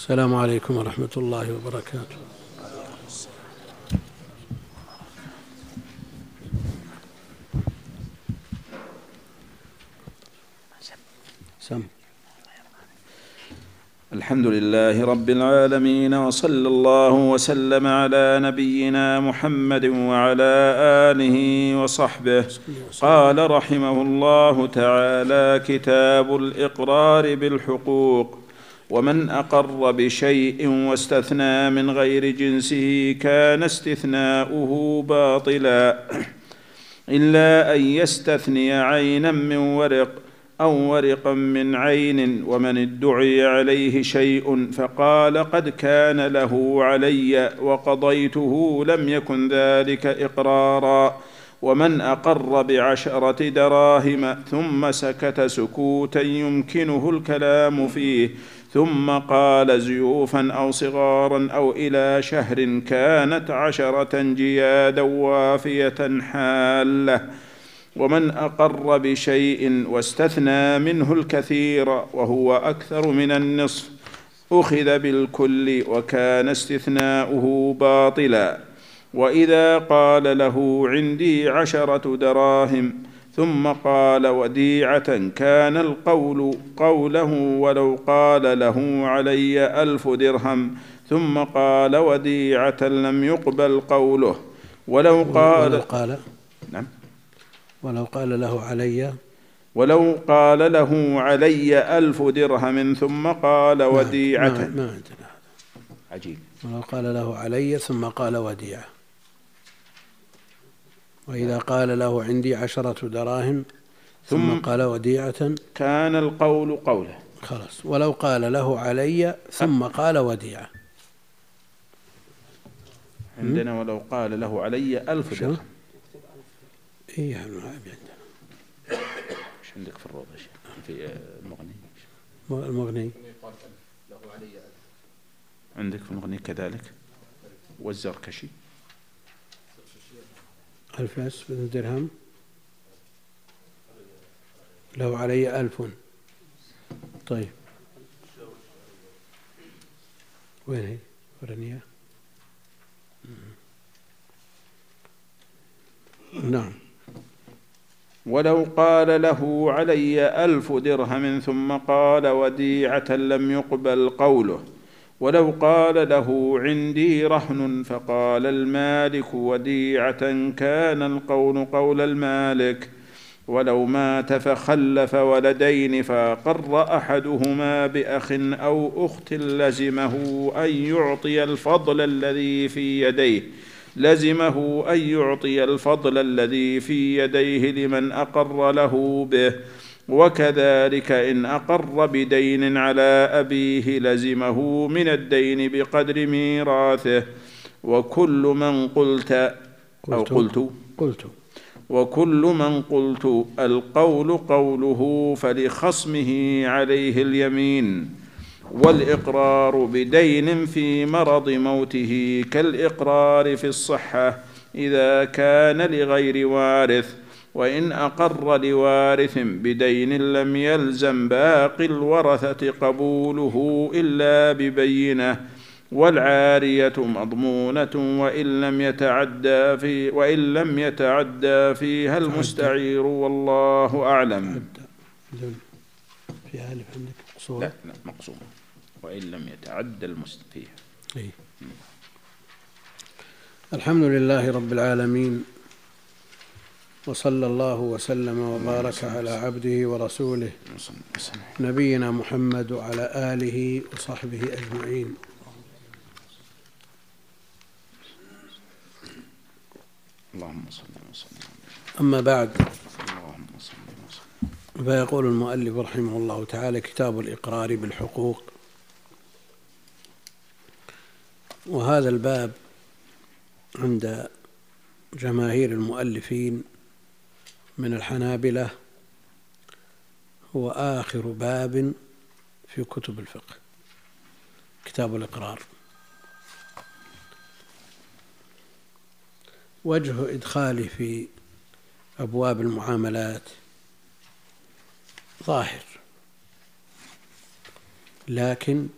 السلام عليكم ورحمة الله وبركاته. سم. الحمد لله رب العالمين وصلى الله وسلم على نبينا محمد وعلى آله وصحبه. قال رحمه الله تعالى كتاب الإقرار بالحقوق. ومن أقر بشيء واستثنى من غير جنسه كان استثناؤه باطلا. إلا أن يستثني عينا من ورق أو ورقا من عين ومن ادعي عليه شيء فقال قد كان له علي وقضيته لم يكن ذلك إقرارا. ومن أقر بعشرة دراهم ثم سكت سكوتا يمكنه الكلام فيه ثم قال زيوفا أو صغارا أو إلى شهر كانت عشرة جيادا وافية حالة. ومن أقر بشيء واستثنى منه الكثير وهو أكثر من النصف أخذ بالكل وكان استثناؤه باطلا. وإذا قال له عندي عشرة دراهم ثم قال وديعة كان القول قوله ولو قال له علي ألف درهم. ثم قال وديعة لم يقبل قوله. ولو قال ولو قال. نعم. ولو قال له علي. ولو قال له علي ألف درهم. ثم قال وديعة. ما, ما عندنا هذا. عجيب. ولو قال له علي ثم قال وديعة. وإذا قال له عندي عشرة دراهم ثم ثم- قال وديعة. كان القول قوله. خلاص. ولو قال له علي ثم قال وديعة. عندنا ولو قال له علي ألف؟ درهم. إيه عندنا. إيش عندك في الروضة؟ في آه، المغني. المغني؟ عندك في المغني كذلك. والزركشي. ألف بس درهم له علي ألف. طيب. وين هي؟ ورنيها نعم. ولو قال له علي ألف درهم ثم قال وديعة لم يقبل قوله. ولو قال له عندي رهن فقال المالك وديعة كان القول قول المالك. ولو مات فخلف ولدين فأقر أحدهما بأخ أو أخت لزمه أن يعطي الفضل الذي في يديه. لزمه أن يعطي الفضل الذي في يديه لمن أقر له به. وكذلك إن أقر بدين على أبيه لزمه من الدين بقدر ميراثه. وكل من قلت أو قلت. قلت. قلت. وكل من قلت القول قوله فلخصمه عليه اليمين. والإقرار بدين في مرض موته كالإقرار في الصحة إذا كان لغير وارث. وإن أقر لوارث بدين لم يلزم باقي الورثة قبوله إلا ببينة والعارية مضمونة وإن لم يتعدى في وإن لم يتعدى فيها المستعير والله أعلم. في ألف عندك مقصورة لا لا مقصود وإن لم يتعدى المست فيها. إيه. الحمد لله رب العالمين وصلى الله وسلم وبارك على عبده ورسوله نبينا محمد وعلى آله وصحبه أجمعين. اللهم صل وسلم. أما بعد اللهم صل وسلم. فيقول المؤلف رحمه الله تعالى كتاب الإقرار بالحقوق؟ وهذا الباب عند جماهير المؤلفين من الحنابلة هو آخر باب في كتب الفقه كتاب الإقرار. وجه إدخاله في أبواب المعاملات ظاهر لكن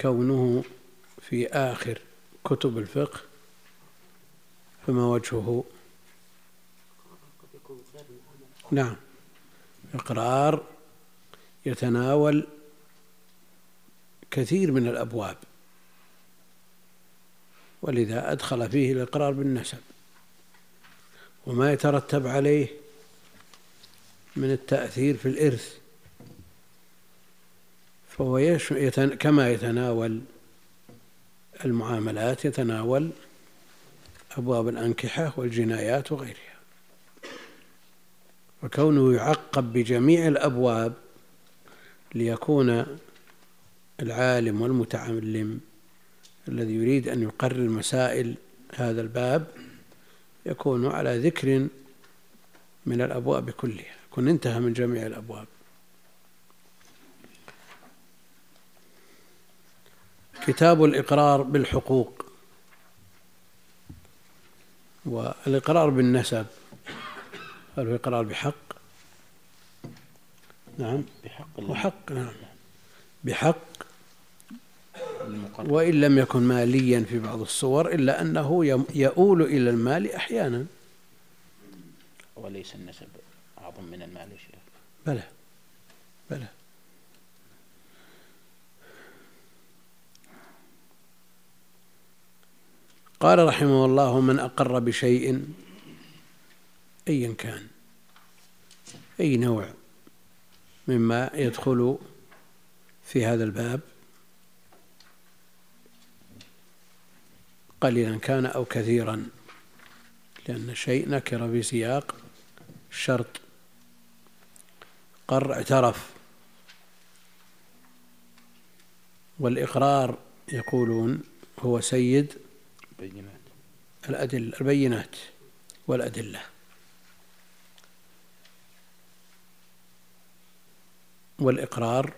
كونه في آخر كتب الفقه فما وجهه نعم. إقرار يتناول كثير من الأبواب ولذا أدخل فيه الإقرار بالنسب. وما يترتب عليه من التأثير في الإرث فهو يتن... كما يتناول المعاملات يتناول أبواب الأنكحة والجنايات وغيرها. وكونه يعقب بجميع الأبواب ليكون العالم والمتعلم الذي يريد أن يقرر مسائل هذا الباب يكون على ذكر من الأبواب كلها يكون انتهى من جميع الأبواب. كتاب الإقرار بالحقوق والإقرار بالنسب. هل هو إقرار بحق؟ نعم. بحق وحق نعم. بحق. وإن لم يكن ماليا في بعض الصور إلا أنه يؤول إلى المال أحيانا. وليس النسب أعظم من المال يا شيخ بلى. بلى. قال رحمه الله من أقر بشيء أيا كان أي نوع مما يدخل في هذا الباب. قليلا كان أو كثيرا لأن شيء نكر في سياق الشرط قر اعترف. والإقرار يقولون هو سيد بينات الأدلة البينات والأدلة. والإقرار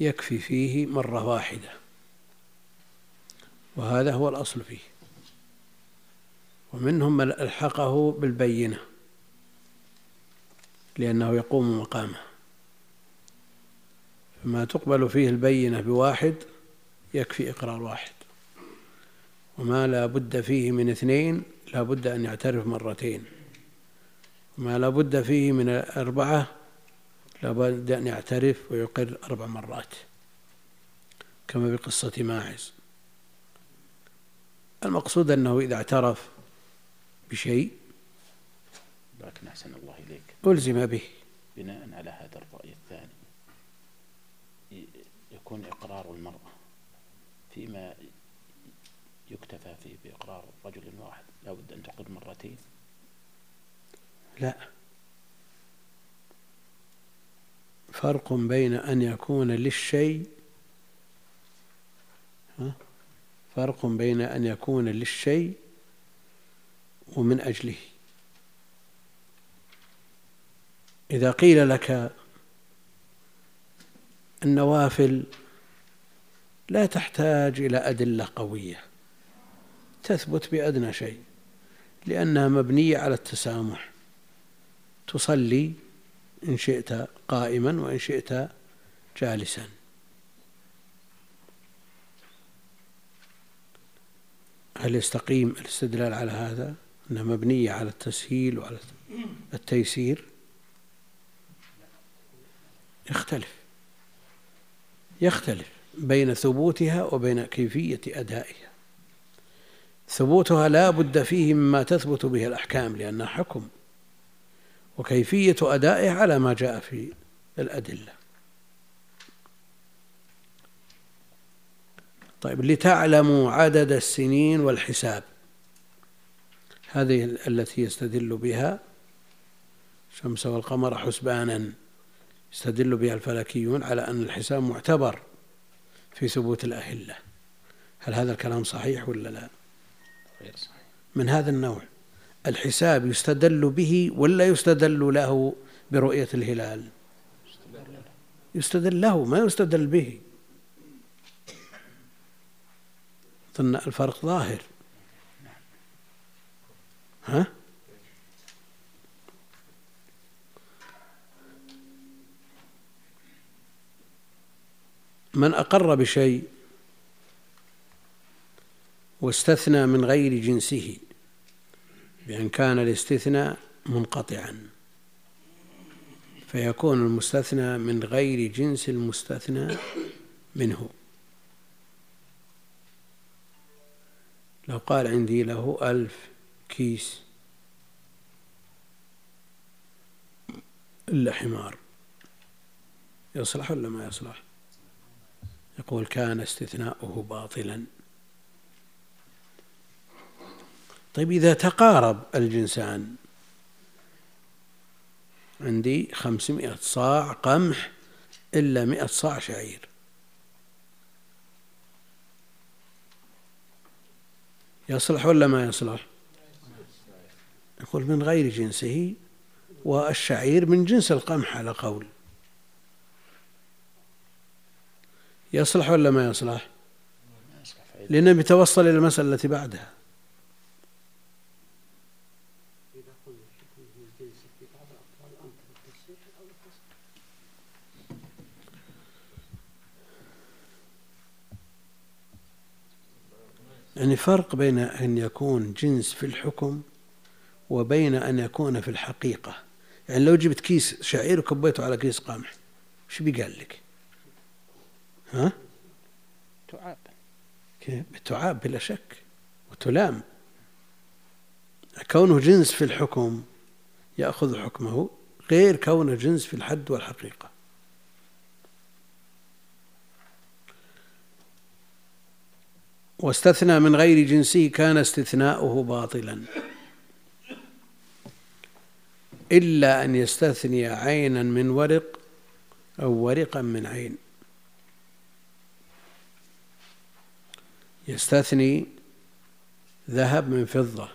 يكفي فيه مرة واحدة وهذا هو الأصل فيه. ومنهم من ألحقه بالبينة لأنه يقوم مقامه. فما تقبل فيه البينة بواحد يكفي إقرار واحد. وما لا بد فيه من اثنين لا بد أن يعترف مرتين. وما لا بد فيه من أربعة لا بد أن يعترف ويقر أربع مرات كما بقصة ماعز. المقصود أنه إذا اعترف بشيء لكن أحسن الله إليك. ألزم به. بناء على هذا الرأي الثاني يكون إقرار المرأة فيما يكتفى فيه بإقرار رجل واحد. لا بد أن تقر مرتين. لا. فرق بين أن يكون للشيء فرق بين أن يكون للشيء ومن أجله. إذا قيل لك النوافل لا تحتاج إلى أدلة قوية تثبت بأدنى شيء لأنها مبنية على التسامح. تصلي إن شئت قائما وإن شئت جالسا. هل يستقيم الاستدلال على هذا؟ أنها مبنية على التسهيل وعلى التيسير؟ يختلف. يختلف بين ثبوتها وبين كيفية أدائها. ثبوتها لا بد فيه مما تثبت به الأحكام لأنها حكم. وكيفية أدائه على ما جاء في الأدلة. طيب لتعلموا عدد السنين والحساب. هذه التي يستدل بها الشمس والقمر حسبانا. يستدل بها الفلكيون على أن الحساب معتبر في ثبوت الأهلة. هل هذا الكلام صحيح ولا لا؟ غير صحيح. من هذا النوع. الحساب يستدل به ولا يستدل له برؤية الهلال؟ يستدل له ما يستدل به. ظن الفرق ظاهر. ها؟ من أقر بشيء واستثنى من غير جنسه. بأن كان الاستثناء منقطعا فيكون المستثنى من غير جنس المستثنى منه. لو قال عندي له ألف كيس إلا حمار يصلح ولا ما يصلح؟ يقول كان استثناؤه باطلا. طيب إذا تقارب الجنسان عندي خمسمائة صاع قمح إلا مئة صاع شعير. يصلح ولا ما يصلح؟ يقول من غير جنسه والشعير من جنس القمح على قول. يصلح ولا ما يصلح؟ لأنه بيتوصل إلى المسألة التي بعدها. يعني فرق بين أن يكون جنس في الحكم وبين أن يكون في الحقيقة. يعني لو جبت كيس شعير وكبيته على كيس قمح وش بيقال لك؟ ها؟ تعاب. تعاب بلا شك. وتلام. كونه جنس في الحكم يأخذ حكمه غير كونه جنس في الحد والحقيقة. واستثنى من غير جنسه كان استثناؤه باطلا. إلا أن يستثني عينا من ورق أو ورقا من عين. يستثني ذهب من فضة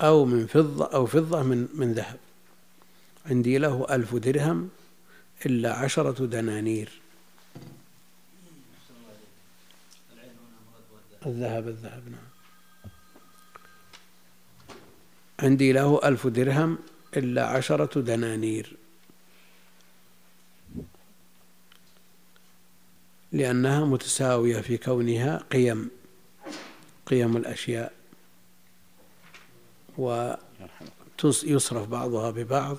أو من فضة أو فضة من من ذهب. عندي له ألف درهم إلا عشرة دنانير. الذهب الذهب نعم. عندي له ألف درهم إلا عشرة دنانير. لأنها متساوية في كونها قيم قيم الأشياء ويصرف بعضها ببعض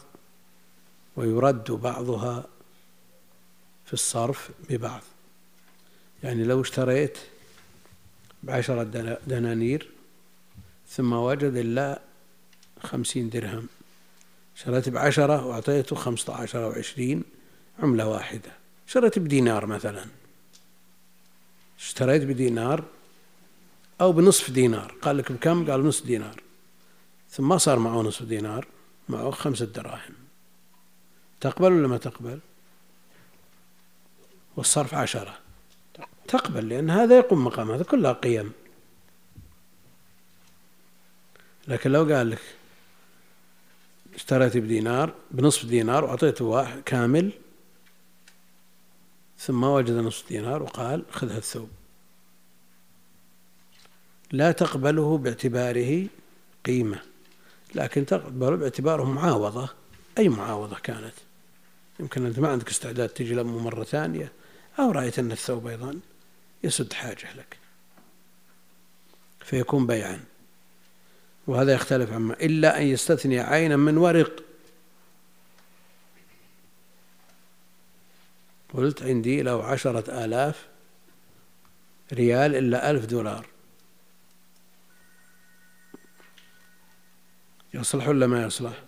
ويرد بعضها في الصرف ببعض. يعني لو اشتريت بعشرة دنانير ثم وجد إلا خمسين درهم. شريت بعشرة وأعطيته خمسة عشر أو عشرين عملة واحدة. شريت بدينار مثلا. اشتريت بدينار أو بنصف دينار. قال لك بكم؟ قال نصف دينار. ثم ما صار معه نصف دينار معه خمسة دراهم. تقبل ولا ما تقبل؟ والصرف عشرة. تقبل لأن هذا يقوم مقام هذا كلها قيم. لكن لو قال لك اشتريت بدينار بنصف دينار وأعطيته واحد كامل ثم وجد نصف دينار وقال خذ الثوب. لا تقبله باعتباره قيمة لكن تقبله باعتباره معاوضة. أي معاوضة كانت؟ يمكن أنت ما عندك استعداد تجي لمه مرة ثانية. أو رأيت أن الثوب أيضا. يسد حاجة لك. فيكون بيعا. وهذا يختلف عما إلا أن يستثني عينا من ورق. قلت عندي لو عشرة آلاف ريال إلا ألف دولار. يصلح ولا ما يصلح؟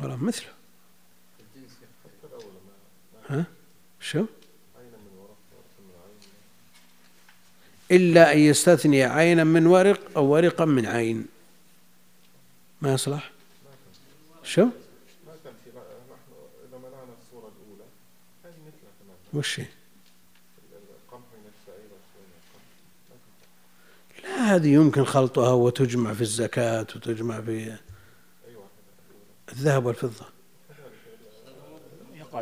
ولا مثله. ها؟ شو؟ إلا أن يستثني عينا من ورق أو ورقا من عين. ما يصلح؟ شو؟ وش لا هذه يمكن خلطها وتجمع في الزكاة وتجمع في الذهب والفضة.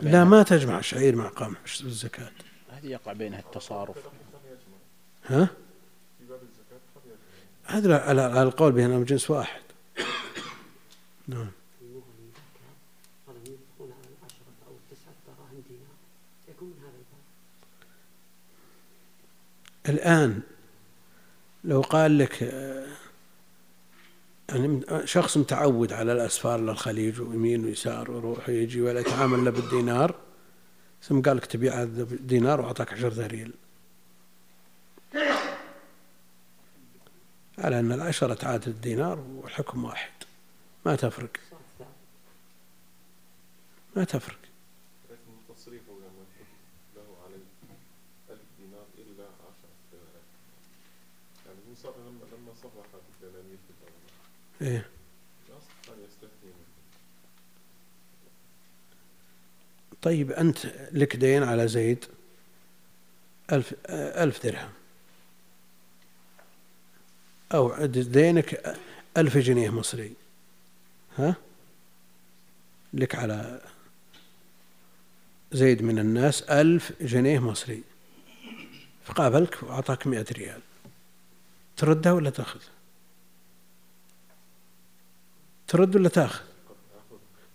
لا ما تجمع شعير مع قمح الزكاة؟ هذه يقع بينها التصارف. ها؟ هذا على القول بأنهم جنس واحد. نعم. الآن لو قال لك يعني شخص متعود على الأسفار للخليج ويمين ويسار ويروح ويجي ولا يتعامل إلا بالدينار ثم قال لك تبيع الدينار وأعطاك عشرة ريال على أن العشرة تعادل الدينار والحكم واحد. ما تفرق. ما تفرق. إيه؟ طيب أنت لك دين على زيد ألف, ألف درهم. أو دينك ألف جنيه مصري. ها؟ لك على زيد من الناس ألف جنيه مصري. فقابلك وأعطاك مئة ريال. تردها ولا تأخذ؟ ترد ولا تأخذ؟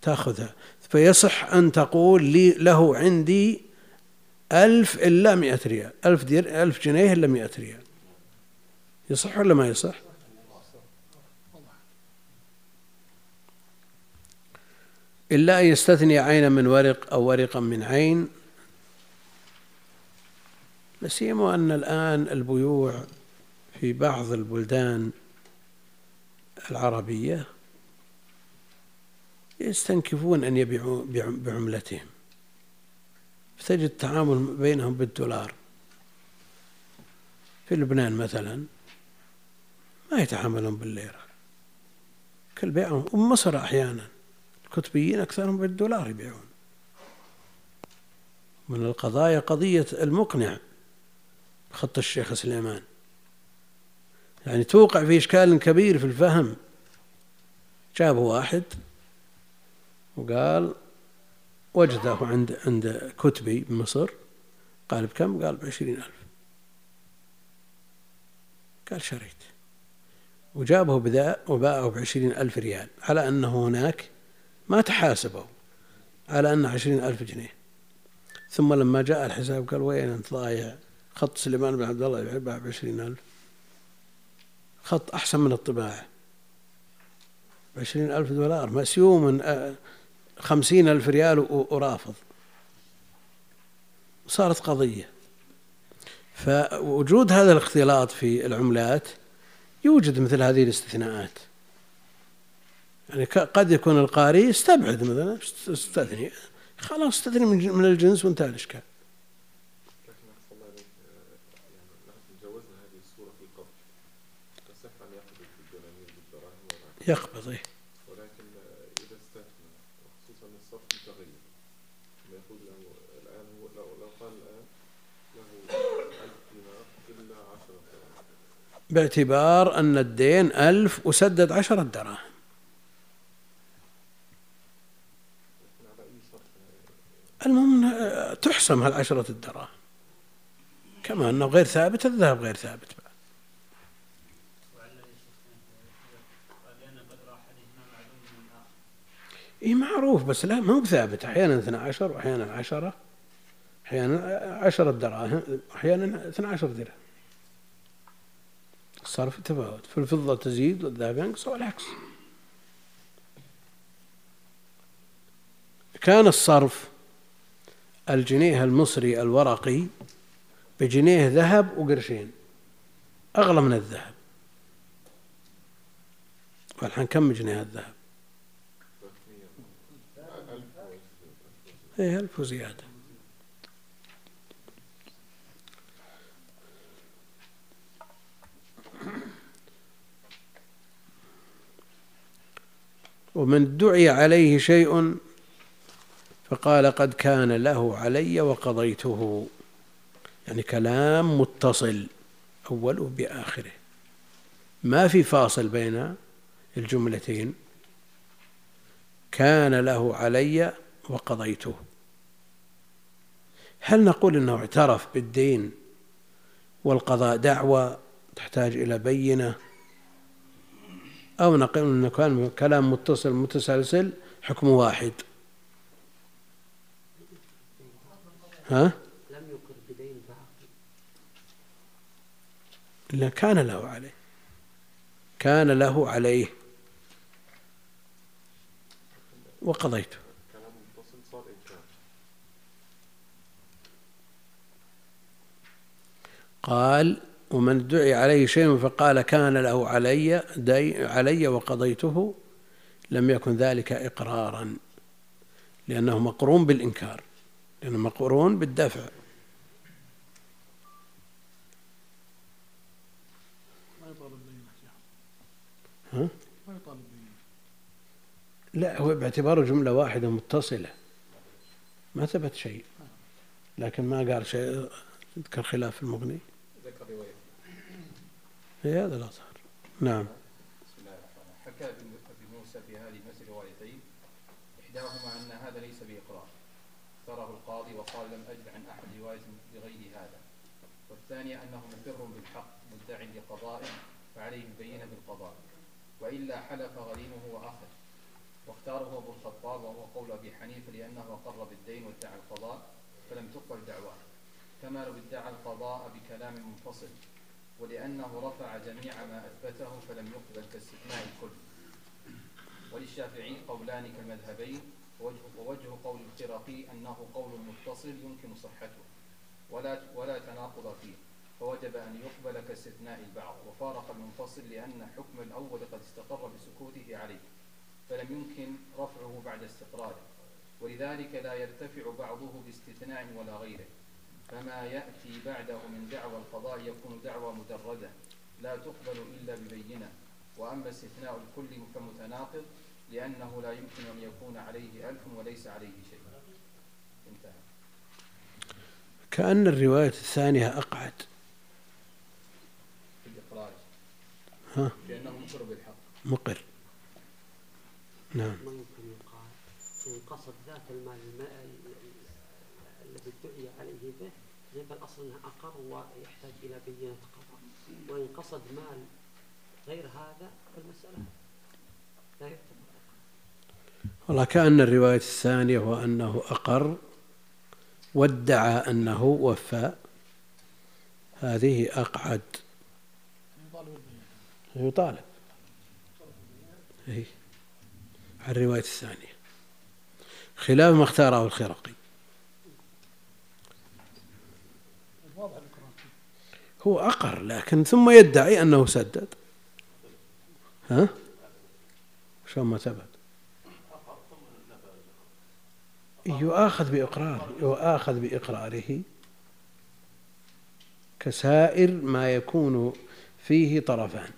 تأخذها. فيصح أن تقول لي له عندي ألف إلا مئة ريال. ألف, ألف جنيه إلا مئة ريال. يصح ولا ما يصح؟ إلا أن يستثني عينا من ورق أو ورقا من عين. لا سيما أن الآن البيوع في بعض البلدان العربية يستنكفون أن يبيعوا بعملتهم. فتجد التعامل بينهم بالدولار. في لبنان مثلا ما يتعاملون بالليرة. كل بيعهم ومصر أحيانا. الكتبيين أكثرهم بالدولار يبيعون. من القضايا قضية المقنع خط الشيخ سليمان. يعني توقع في إشكال كبير في الفهم. جابوا واحد وقال وجده عند عند كتبي بمصر قال بكم؟ قال بعشرين ألف. قال شريت. وجابه بذا وباعه بعشرين ألف ريال على أنه هناك ما تحاسبوا على أنه عشرين ألف جنيه. ثم لما جاء الحساب قال وين أنت ضايع؟ خط سليمان بن عبد الله يباع بعشرين ألف. خط أحسن من الطباعة. بعشرين ألف دولار. مسيوم خمسين ألف ريال ورافض. صارت قضية. فوجود هذا الاختلاط في العملات يوجد مثل هذه الاستثناءات. يعني قد يكون القاري يستبعد مثلا استثني خلاص استثني من الجنس وانتهى الإشكال. يقبض إيه. باعتبار أن الدين ألف وسدد عشرة دراهم المهم تحسم هالعشرة الدراهم. كما أنه غير ثابت الذهب غير ثابت بعد. إيه معروف بس لا ما هو ثابت أحيانا 12 وأحيانا عشرة. أحيانا عشرة دراهم أحيانا 12 درهم. الصرف تفاوت فالفضة تزيد والذهب ينقص والعكس. كان الصرف الجنيه المصري الورقي بجنيه ذهب وقرشين. أغلى من الذهب. والحين كم جنيه الذهب؟ إيه ألف وزيادة. ومن دعي عليه شيء فقال قد كان له علي وقضيته. يعني كلام متصل أوله بآخره. ما في فاصل بين الجملتين. كان له علي وقضيته. هل نقول إنه اعترف بالدين والقضاء دعوى تحتاج إلى بينة؟ أو نقول أن كان كلام متصل متسلسل حكم واحد. ها؟ لم يقر بدين لا كان له عليه. كان له عليه. وقضيته قال ومن دعي عليه شيء فقال كان له علي دي علي وقضيته لم يكن ذلك إقرارا لأنه مقرون بالإنكار لأنه مقرون بالدفع. ها؟ لا هو باعتباره جملة واحدة متصلة. ما ثبت شيء لكن ما قال شيء ذكر خلاف المغني؟ هذا الأظهر نعم. بسم الله الرحمن الرحيم حكى ابن موسى في هذه المسألة روايتين إحداهما أن هذا ليس بإقرار اختاره القاضي وقال لم أجد عن أحد رواية بغير هذا والثانية أنه مقر بالحق مدع لقضاء فعليه البينة بالقضاء وإلا حلف غريمه وأخذ واختاره أبو الخطاب وهو قول أبي حنيفة لأنه أقر بالدين وادعى القضاء فلم تقبل دعواه. كما لو ادعى القضاء بكلام منفصل ولأنه رفع جميع ما أثبته فلم يقبل كاستثناء الكل. وللشافعي قولان كالمذهبين ووجه, ووجه قول الخرقي أنه قول متصل يمكن صحته. ولا ولا تناقض فيه. فوجب أن يقبل كاستثناء البعض. وفارق المنفصل لأن حكم الأول قد استقر بسكوته عليه. فلم يمكن رفعه بعد استقراره ولذلك لا يرتفع بعضه باستثناء ولا غيره. فما يأتي بعده من دعوى القضاء يكون دعوى مجردة لا تقبل إلا ببينة. وأما استثناء الكل فمتناقض لأنه لا يمكن أن يكون عليه ألف وليس عليه شيء. انتهى. كأن الرواية الثانية أقعد. في الإقرار. ها؟ لأنه مقر بالحق. مقر. نعم. ما يمكن يقال إن قصد ذات المال ادعي عليه به يبقى الأصل أنه أقر ويحتاج إلى بينة قضاء. وإن قصد مال غير هذا فالمسألة لا يعتبر والله كأن الرواية الثانية هو أنه أقر وادعى أنه وفى. هذه أقعد. يطالب. إيه. على الرواية الثانية. خلاف ما اختاره الخرقي. هو أقر لكن ثم يدعي أنه سدد. ها؟ شلون ما ثبت يؤاخذ بإقراره يؤاخذ بإقراره كسائر ما يكون فيه طرفان.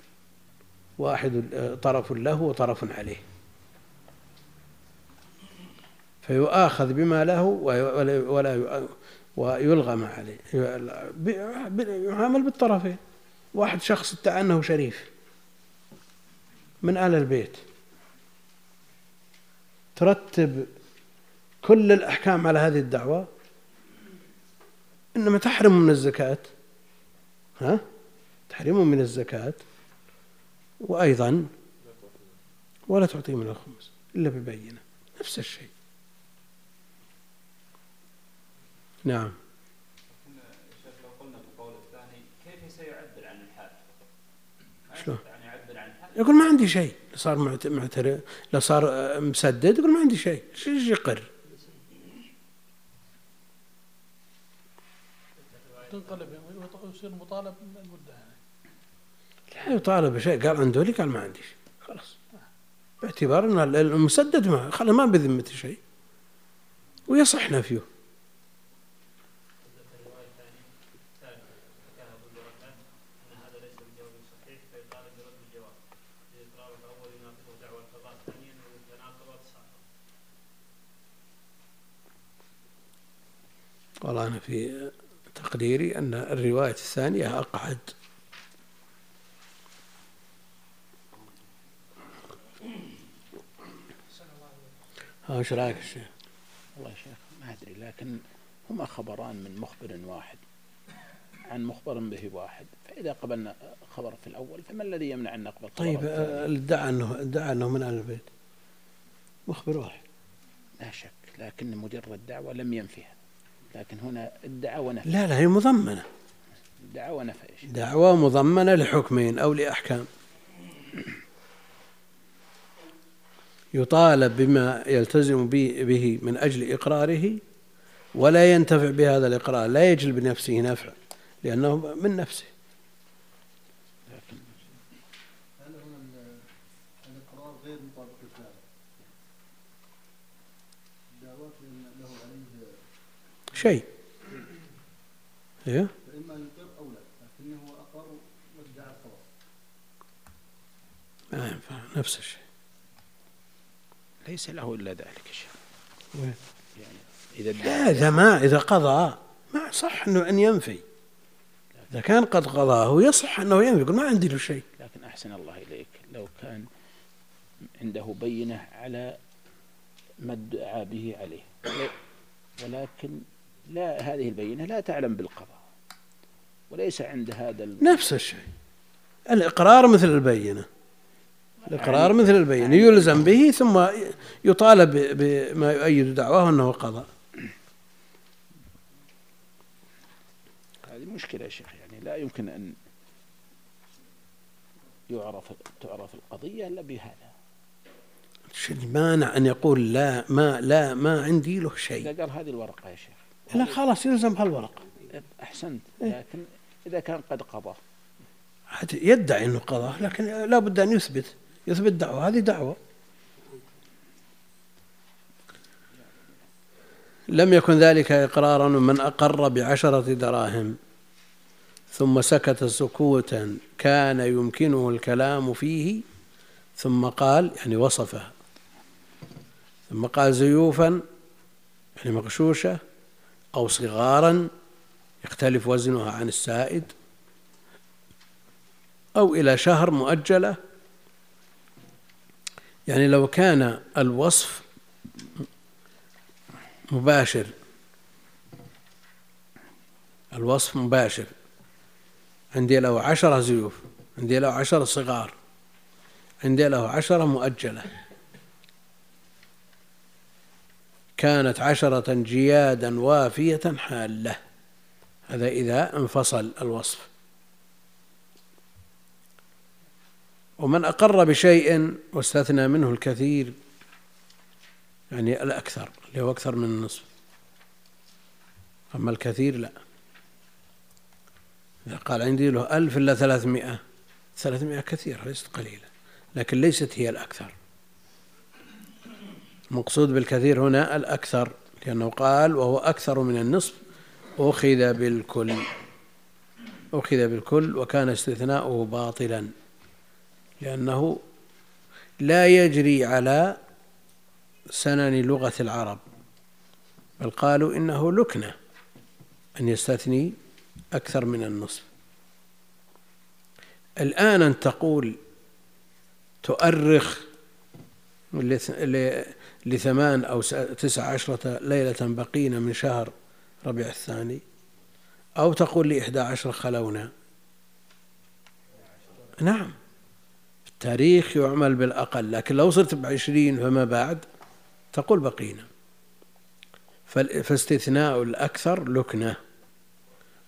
واحد طرف له وطرف عليه. فيؤاخذ بما له ولا ما عليه. يعامل بالطرفين. واحد شخص ادعى انه شريف من آل البيت. ترتب كل الأحكام على هذه الدعوة. إنما تحرم من الزكاة. ها؟ تحرمه من الزكاة. وأيضا ولا تعطيه من الخمس إلا ببينة. نفس الشيء نعم شيخ لو قلنا بالقول الثاني كيف سيعبر عن الحال؟ ما شلون؟ الحال يقول ما عندي شيء. لو صار معت- معترف لو صار مسدد يقول ما عندي شيء. إيش يقر؟ تنقلب ويصير مطالب بالمدة يعني. لا يطالب بشيء. قال عنده لي قال ما عندي شيء. خلاص. باعتبار إن المسدد ما خلاص ما بذمته شيء. ويصح نفيه الرواية الثانية ثالث حكاها أبو الدركان أن هذا ليس بجواب صحيح فيطالب برد الجواب لإقرار الأول يناقض دعوى القضاء ثانيا ويتناقض وتساقط والله أنا في تقديري أن الرواية الثانية أقعد. ها إيش رأيك الشيخ؟ والله يا شيخ ما أدري لكن هما خبران من مخبر واحد عن مخبر به واحد. فإذا قبلنا خبر في الأول فما الذي يمنع أن نقبل خبر طيب الثاني؟ آه، ادعى إنه ادعى إنه من أهل البيت. مخبر واحد. لا شك لكن مجرد دعوة لم ينفها. لكن هنا ادعى ونفى لا لا هي مضمنة. دعوى نفى يا شيخ. دعوى مضمنة لحكمين أو لأحكام. يطالب بما يلتزم به من أجل إقراره ولا ينتفع بهذا الإقرار. لا يجلب لنفسه نفع لأنه من نفسه لكن هل هنا ال- الإقرار غير مطابق للدعوة الدعوات لأن له عليه شيء. إيه؟ فإما أو لا لكنه أقر وادعى ما ينفع نفس الشيء. ليس له إلا ذلك وين؟ يعني إذا ادعى هذا ما إذا قضى ما صح أنه أن ينفي. إذا كان قد قضاه يصح أنه ينفي يقول ما عندي له شيء. لكن أحسن الله إليك. لو كان عنده بينة على ما ادعى به عليه. ول- ولكن لا هذه البينة لا تعلم بالقضاء وليس عند هذا ال- نفس الشيء. الإقرار مثل البينة. الإقرار مثل البينة يلزم به ثم يطالب بما يؤيد دعواه أنه قضى. هذه مشكلة يا شيخ يعني لا يمكن أن يعرف تعرف القضية إلا بهذا. شو المانع أن يقول لا ما لا ما عندي له شيء؟ إذا قال هذه الورقة يا شيخ. لا خلاص يلزم هالورقة أحسنت. لكن إذا كان قد قضى. يدعي أنه قضى لكن لا بد أن يثبت. يثبت دعوة هذه دعوة. لم يكن ذلك إقرارا من أقر بعشرة دراهم ثم سكت سكوتا كان يمكنه الكلام فيه ثم قال يعني وصفها ثم قال زيوفا يعني مغشوشة أو صغارا يختلف وزنها عن السائد أو إلى شهر مؤجلة. يعني لو كان الوصف مباشر الوصف مباشر عندي له عشرة زيوف عندي له عشرة صغار عندي له عشرة مؤجلة. كانت عشرة جيادا وافية حالة. هذا إذا انفصل الوصف. ومن أقر بشيء واستثنى منه الكثير يعني الأكثر اللي هو أكثر من النصف. أما الكثير لا. إذا قال عندي له ألف إلا ثلاثمائة ثلاثمائة كثيرة ليست قليلة لكن ليست هي الأكثر. المقصود بالكثير هنا الأكثر لأنه قال وهو أكثر من النصف أخذ بالكل أخذ بالكل وكان استثناؤه باطلا لأنه لا يجري على سنن لغة العرب بل قالوا إنه لكنة أن يستثني أكثر من النصف. الآن أن تقول تؤرخ لثمان أو تسع عشرة ليلة بقين من شهر ربيع الثاني أو تقول لإحدى عشر خلونا. نعم. التاريخ يعمل بالأقل لكن لو صرت بعشرين فما بعد؟ تقول بقينا. فاستثناء الأكثر لكنة.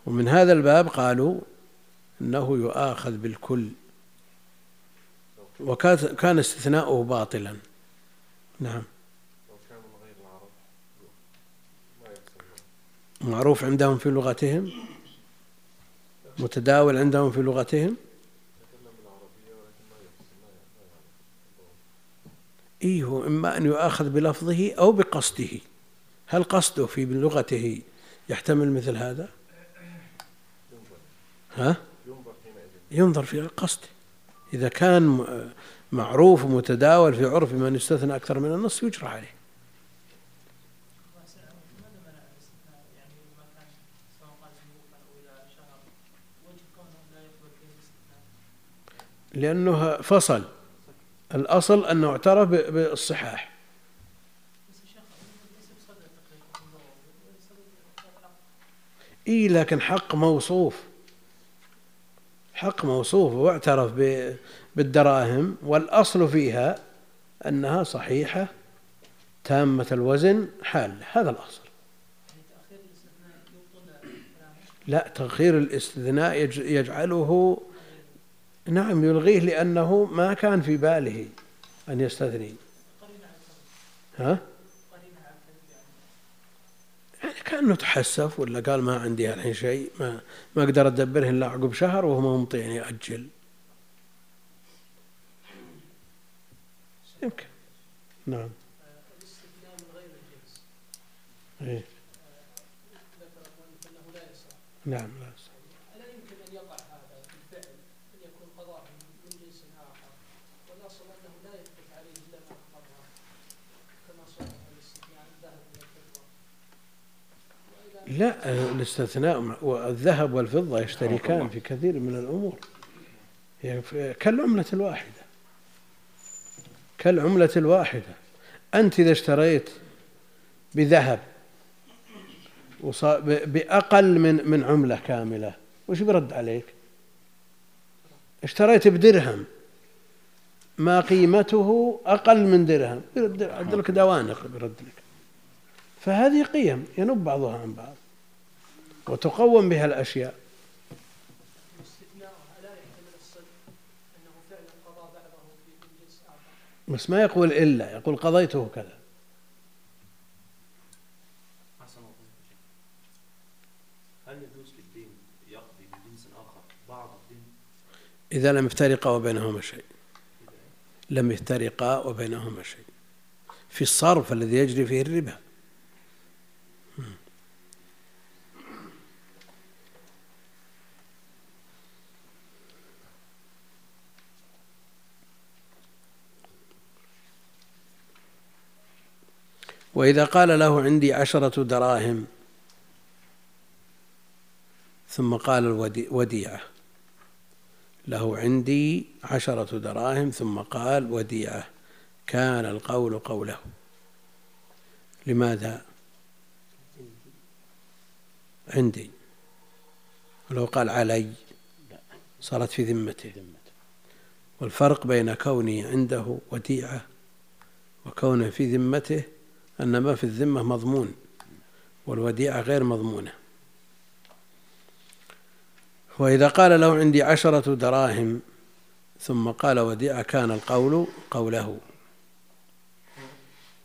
ومن هذا الباب قالوا أنه يؤاخذ بالكل. وكان كان استثناؤه باطلا. نعم. معروف عندهم في لغتهم متداول عندهم في لغتهم. إيه إما أن يؤاخذ بلفظه أو بقصده. هل قصده في لغته يحتمل مثل هذا؟ ها؟ ينظر في قصده. إذا كان معروف ومتداول في عرف من يستثنى أكثر من النص يجرى عليه لماذا منع الاستثناء يعني ما كان سواء قال زيوفا أو إلى شهر وجه كونه لا يقبل فيه الاستثناء لأنه فصل. الأصل أنه اعترف بالصحاح. إي لكن حق موصوف. حق موصوف واعترف بالدراهم والأصل فيها أنها صحيحة تامة الوزن حال. هذا الأصل. لا تأخير الاستثناء يج- يجعله نعم يلغيه لأنه ما كان في باله أن يستثني. ها؟ يعني كأنه تحسف ولا قال ما عندي الحين شيء ما ما أقدر أدبره إلا عقب شهر وهو ما مطيعني يأجل يمكن. نعم. إيه. نعم لا صح. الا يمكن ان يقع هذا بالفعل ان يكون قضاء من جنس اخر والاصل انه لا يثبت عليه الا ما اخبرها كما صح الاستثناء الذهب من الفضه واذا لا الاستثناء والذهب والفضة يشتركان في كثير من الأمور. يعني كالعملة الواحدة. كالعملة الواحدة. أنت إذا اشتريت بذهب بأقل من من عملة كاملة وش بيرد عليك؟ اشتريت بدرهم ما قيمته أقل من درهم يرد لك دوانق بيرد لك. فهذه قيم ينب بعضها عن بعض. وتقوم بها الأشياء. بس ما يقول إلا يقول قضيته كذا؟ إذا لم يفترقا وبينهما شيء. لم يفترقا وبينهما شيء. في الصرف الذي يجري فيه الربا. وإذا قال له عندي عشرة دراهم ثم قال الودي- وديعة له عندي عشرة دراهم ثم قال وديعة كان القول قوله. لماذا؟ عندي. ولو قال علي صارت في ذمته. والفرق بين كوني عنده وديعة وكونه في ذمته أن ما في الذمة مضمون والوديعة غير مضمونة. وإذا قال له عندي عشرة دراهم ثم قال وديعة كان القول قوله.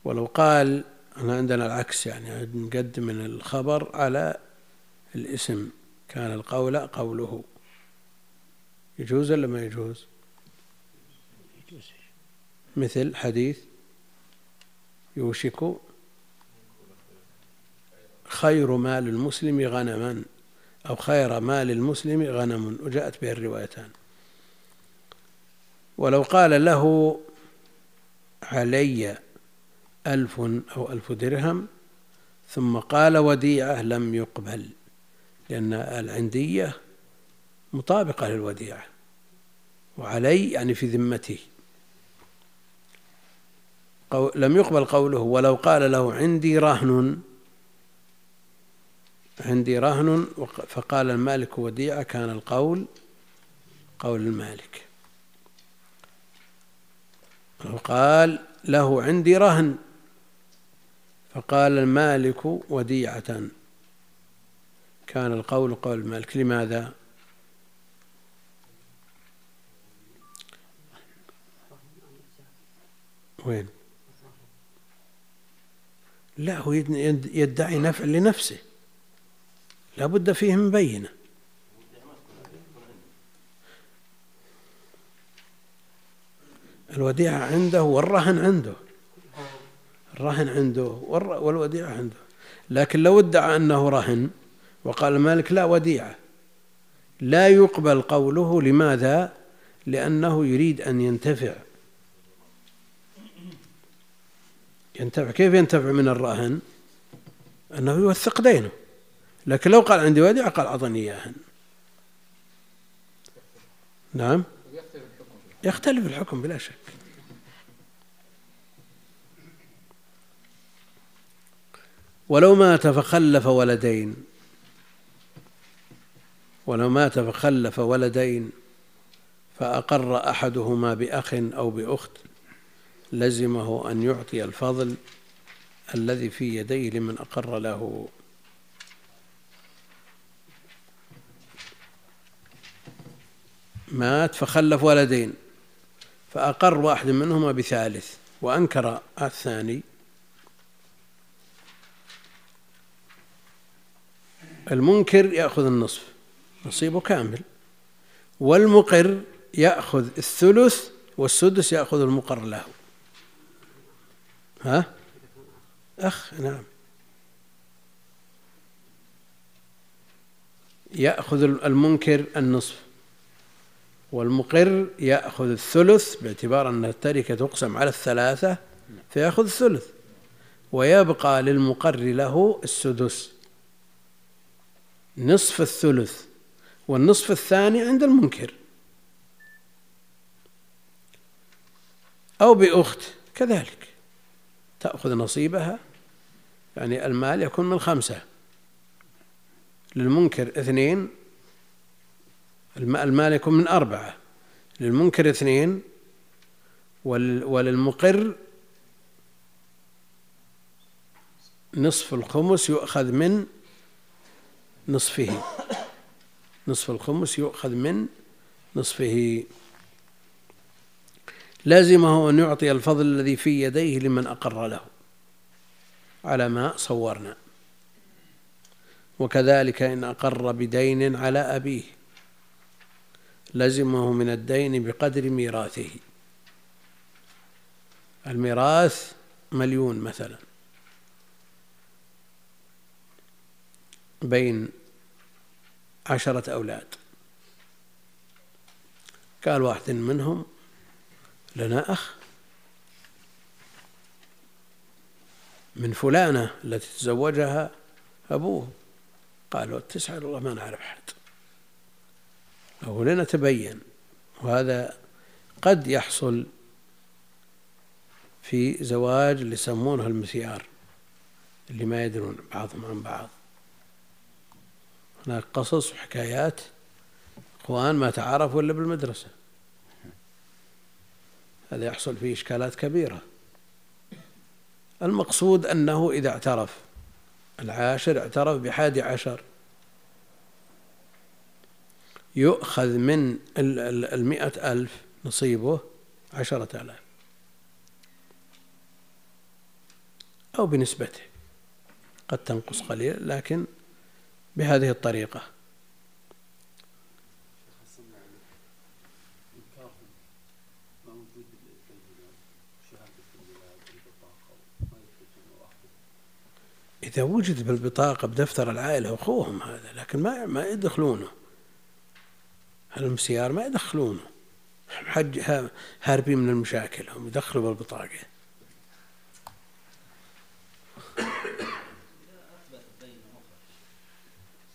ولو قال أنا عندنا العكس يعني نقدم من الخبر على الاسم كان القول قوله. يجوز ولا ما يجوز؟ يجوز. مثل حديث يوشك خير مال المسلم غنما أو خير مال المسلم غنم. وجاءت به الروايتان. ولو قال له علي ألف أو ألف درهم ثم قال وديعة لم يقبل لأن العندية مطابقة للوديعة. وعلي يعني في ذمته. لم يقبل قوله ولو قال له عندي رهن. عندي رهن فقال المالك وديعة كان القول قول المالك. لو قال له عندي رهن. فقال المالك وديعة. كان القول قول المالك. لماذا؟ وين؟ لا هو يد- يد- يدعي نفع لنفسه. لا بد فيه من بينة. الوديعة عنده والرهن عنده. الرهن عنده والوديعة عنده. لكن لو ادعى أنه رهن وقال المالك لا وديعة لا يقبل قوله لماذا؟ لأنه يريد أن ينتفع. ينتفع كيف ينتفع من الرهن؟ أنه يوثق دينه. لكن لو قال عندي وديعة قال أعطني إياها نعم؟ يختلف الحكم بلا شك. ولو مات فخلف ولدين. ولو مات فخلف ولدين فأقر أحدهما بأخ أو بأخت. لزمه أن يعطي الفضل الذي في يديه لمن أقر له. مات فخلف ولدين فأقر واحد منهما بثالث وأنكر الثاني. المنكر يأخذ النصف نصيبه كامل. والمقر يأخذ الثلث والسدس يأخذ المقر له. ها؟ أخ نعم. يأخذ المنكر النصف والمقر يأخذ الثلث باعتبار أن التركة تقسم على الثلاثة فيأخذ الثلث. ويبقى للمقر له السدس نصف الثلث والنصف الثاني عند المنكر. أو بأخت كذلك. تأخذ نصيبها يعني المال يكون من خمسة. للمنكر اثنين المال يكون من أربعة. للمنكر اثنين وللمقر نصف الخمس يؤخذ من نصفه. نصف الخمس يؤخذ من نصفه. لازمه أن يعطي الفضل الذي في يديه لمن أقر له. على ما صورنا. وكذلك إن أقر بدين على أبيه. لزمه من الدين بقدر ميراثه. الميراث مليون مثلا. بين عشرة أولاد. قال واحد منهم لنا أخ من فلانة التي تزوجها أبوه. قالوا تسعة الله ما نعرف أحد. أو لنتبين وهذا قد يحصل في زواج اللي يسمونه المثيار اللي ما يدرون بعضهم عن بعض. هناك قصص وحكايات إخوان ما تعارفوا إلا بالمدرسة. هذا يحصل فيه إشكالات كبيرة. المقصود أنه إذا اعترف العاشر اعترف بحادي عشر. يؤخذ من المئة ألف نصيبه عشرة آلاف. أو بنسبته. قد تنقص قليلا لكن بهذه الطريقة. إذا وجد بالبطاقة بدفتر العائلة أخوهم هذا لكن ما ما يدخلونه. المسيار ما يدخلونه. حج هاربين من المشاكل هم يدخلوا بالبطاقة.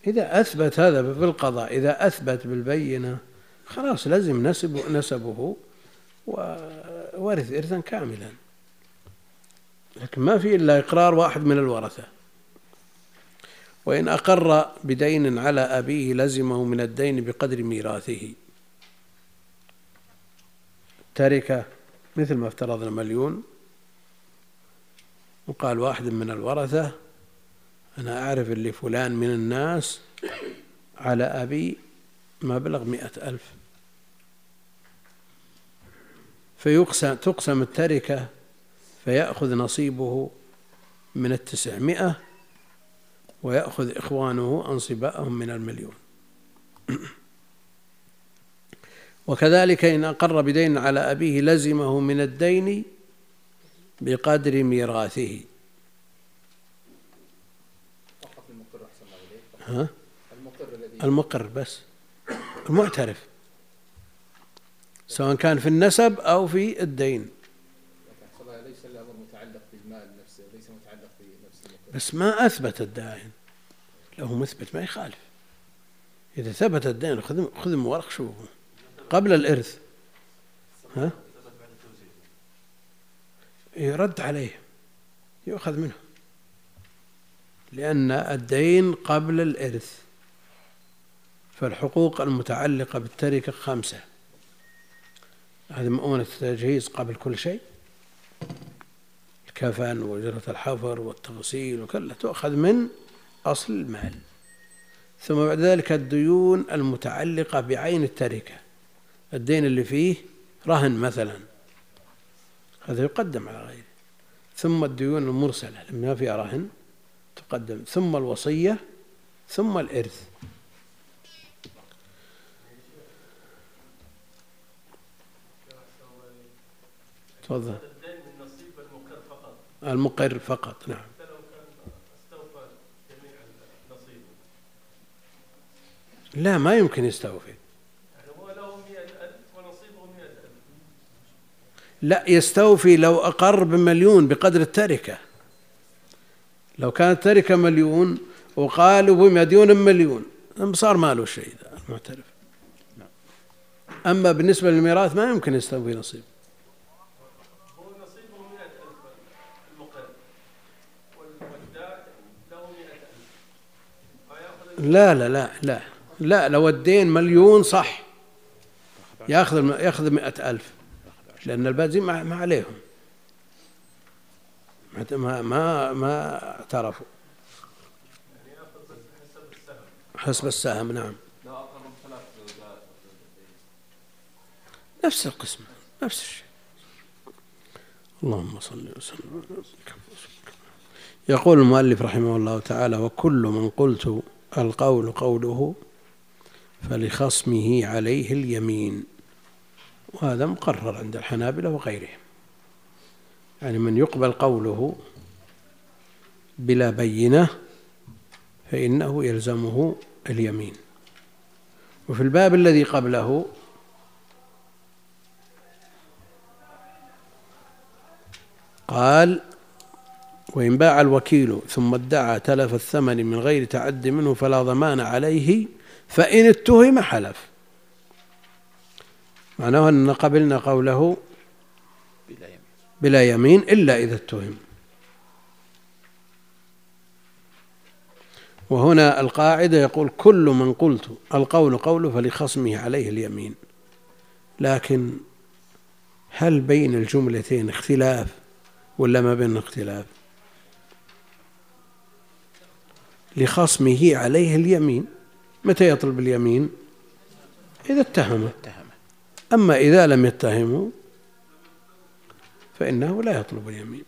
إذا أثبت هذا بالقضاء إذا أثبت بالبينة خلاص لازم نسب نسبه وورث إرثا كاملا. لكن ما في إلا إقرار واحد من الورثة. وإن أقر بدين على أبيه لزمه من الدين بقدر ميراثه. تركة مثل ما افترضنا مليون. وقال واحد من الورثة أنا أعرف اللي فلان من الناس على أبي مبلغ مئة ألف. فيقسم تقسم التركة فيأخذ نصيبه من التسعمائة ويأخذ إخوانه أنصباءهم من المليون. وكذلك إن أقر بدين على أبيه لزمه من الدين بقدر ميراثه. ها؟ المقر بس. المعترف. سواء كان في النسب أو في الدين أحسن الله ليس الأمر متعلق بالمال نفسه ليس متعلق بنفس المقر بس ما أثبت الدائن له مثبت ما يخالف. إذا ثبت الدين خذ خذ من ورق شو قبل الإرث. ها؟ يرد عليه. يؤخذ منه. لأن الدين قبل الإرث. فالحقوق المتعلقة بالتركة خمسة. هذه مؤونة التجهيز قبل كل شيء. الكفن وأجرة الحفر والتغسيل وكلها تؤخذ من أصل المال. ثم بعد ذلك الديون المتعلقة بعين التركة الدين اللي فيه رهن مثلا. هذا يقدم على غيره. ثم الديون المرسلة لما فيها رهن تقدم. ثم الوصية ثم الإرث. تفضل الدين من نصيب المقر فقط المقر فقط نعم. نصيبه لا ما يمكن يستوفي. هو له 100000 ونصيبه 100000 لا يستوفي لو أقر بمليون بقدر التركة. لو كانت تركة مليون وقالوا بمديون مليون صار ماله شيء ذا المعترف أما بالنسبة للميراث ما يمكن يستوفي نصيب هو نصيبه 100000 المقر وال- والداع له 100000 فياخذ لا لا لا لا لا لو الدين مليون صح. ياخذ ياخذ مئة ألف لأن الباقي ما عليهم. ما ما ما, اعترفوا. حسب السهم نعم. نفس القسمة نفس الشيء. اللهم صل وسلم. يقول المؤلف رحمه الله تعالى وكل من قلت القول قوله فلخصمه عليه اليمين وهذا مقرر عند الحنابلة وغيرهم. يعني من يقبل قوله بلا بينة فإنه يلزمه اليمين. وفي الباب الذي قبله قال وإن باع الوكيل ثم ادعى تلف الثمن من غير تعد منه فلا ضمان عليه فإن اتهم حلف. معناه أن قبلنا قوله بلا يمين إلا إذا اتهم. وهنا القاعدة يقول كل من قلت القول قوله فلخصمه عليه اليمين. لكن هل بين الجملتين اختلاف ولا ما بين اختلاف لخصمه عليه اليمين. متى يطلب اليمين؟ إذا اتهمه اتهمه. أما إذا لم يتهمه فإنه لا يطلب اليمين.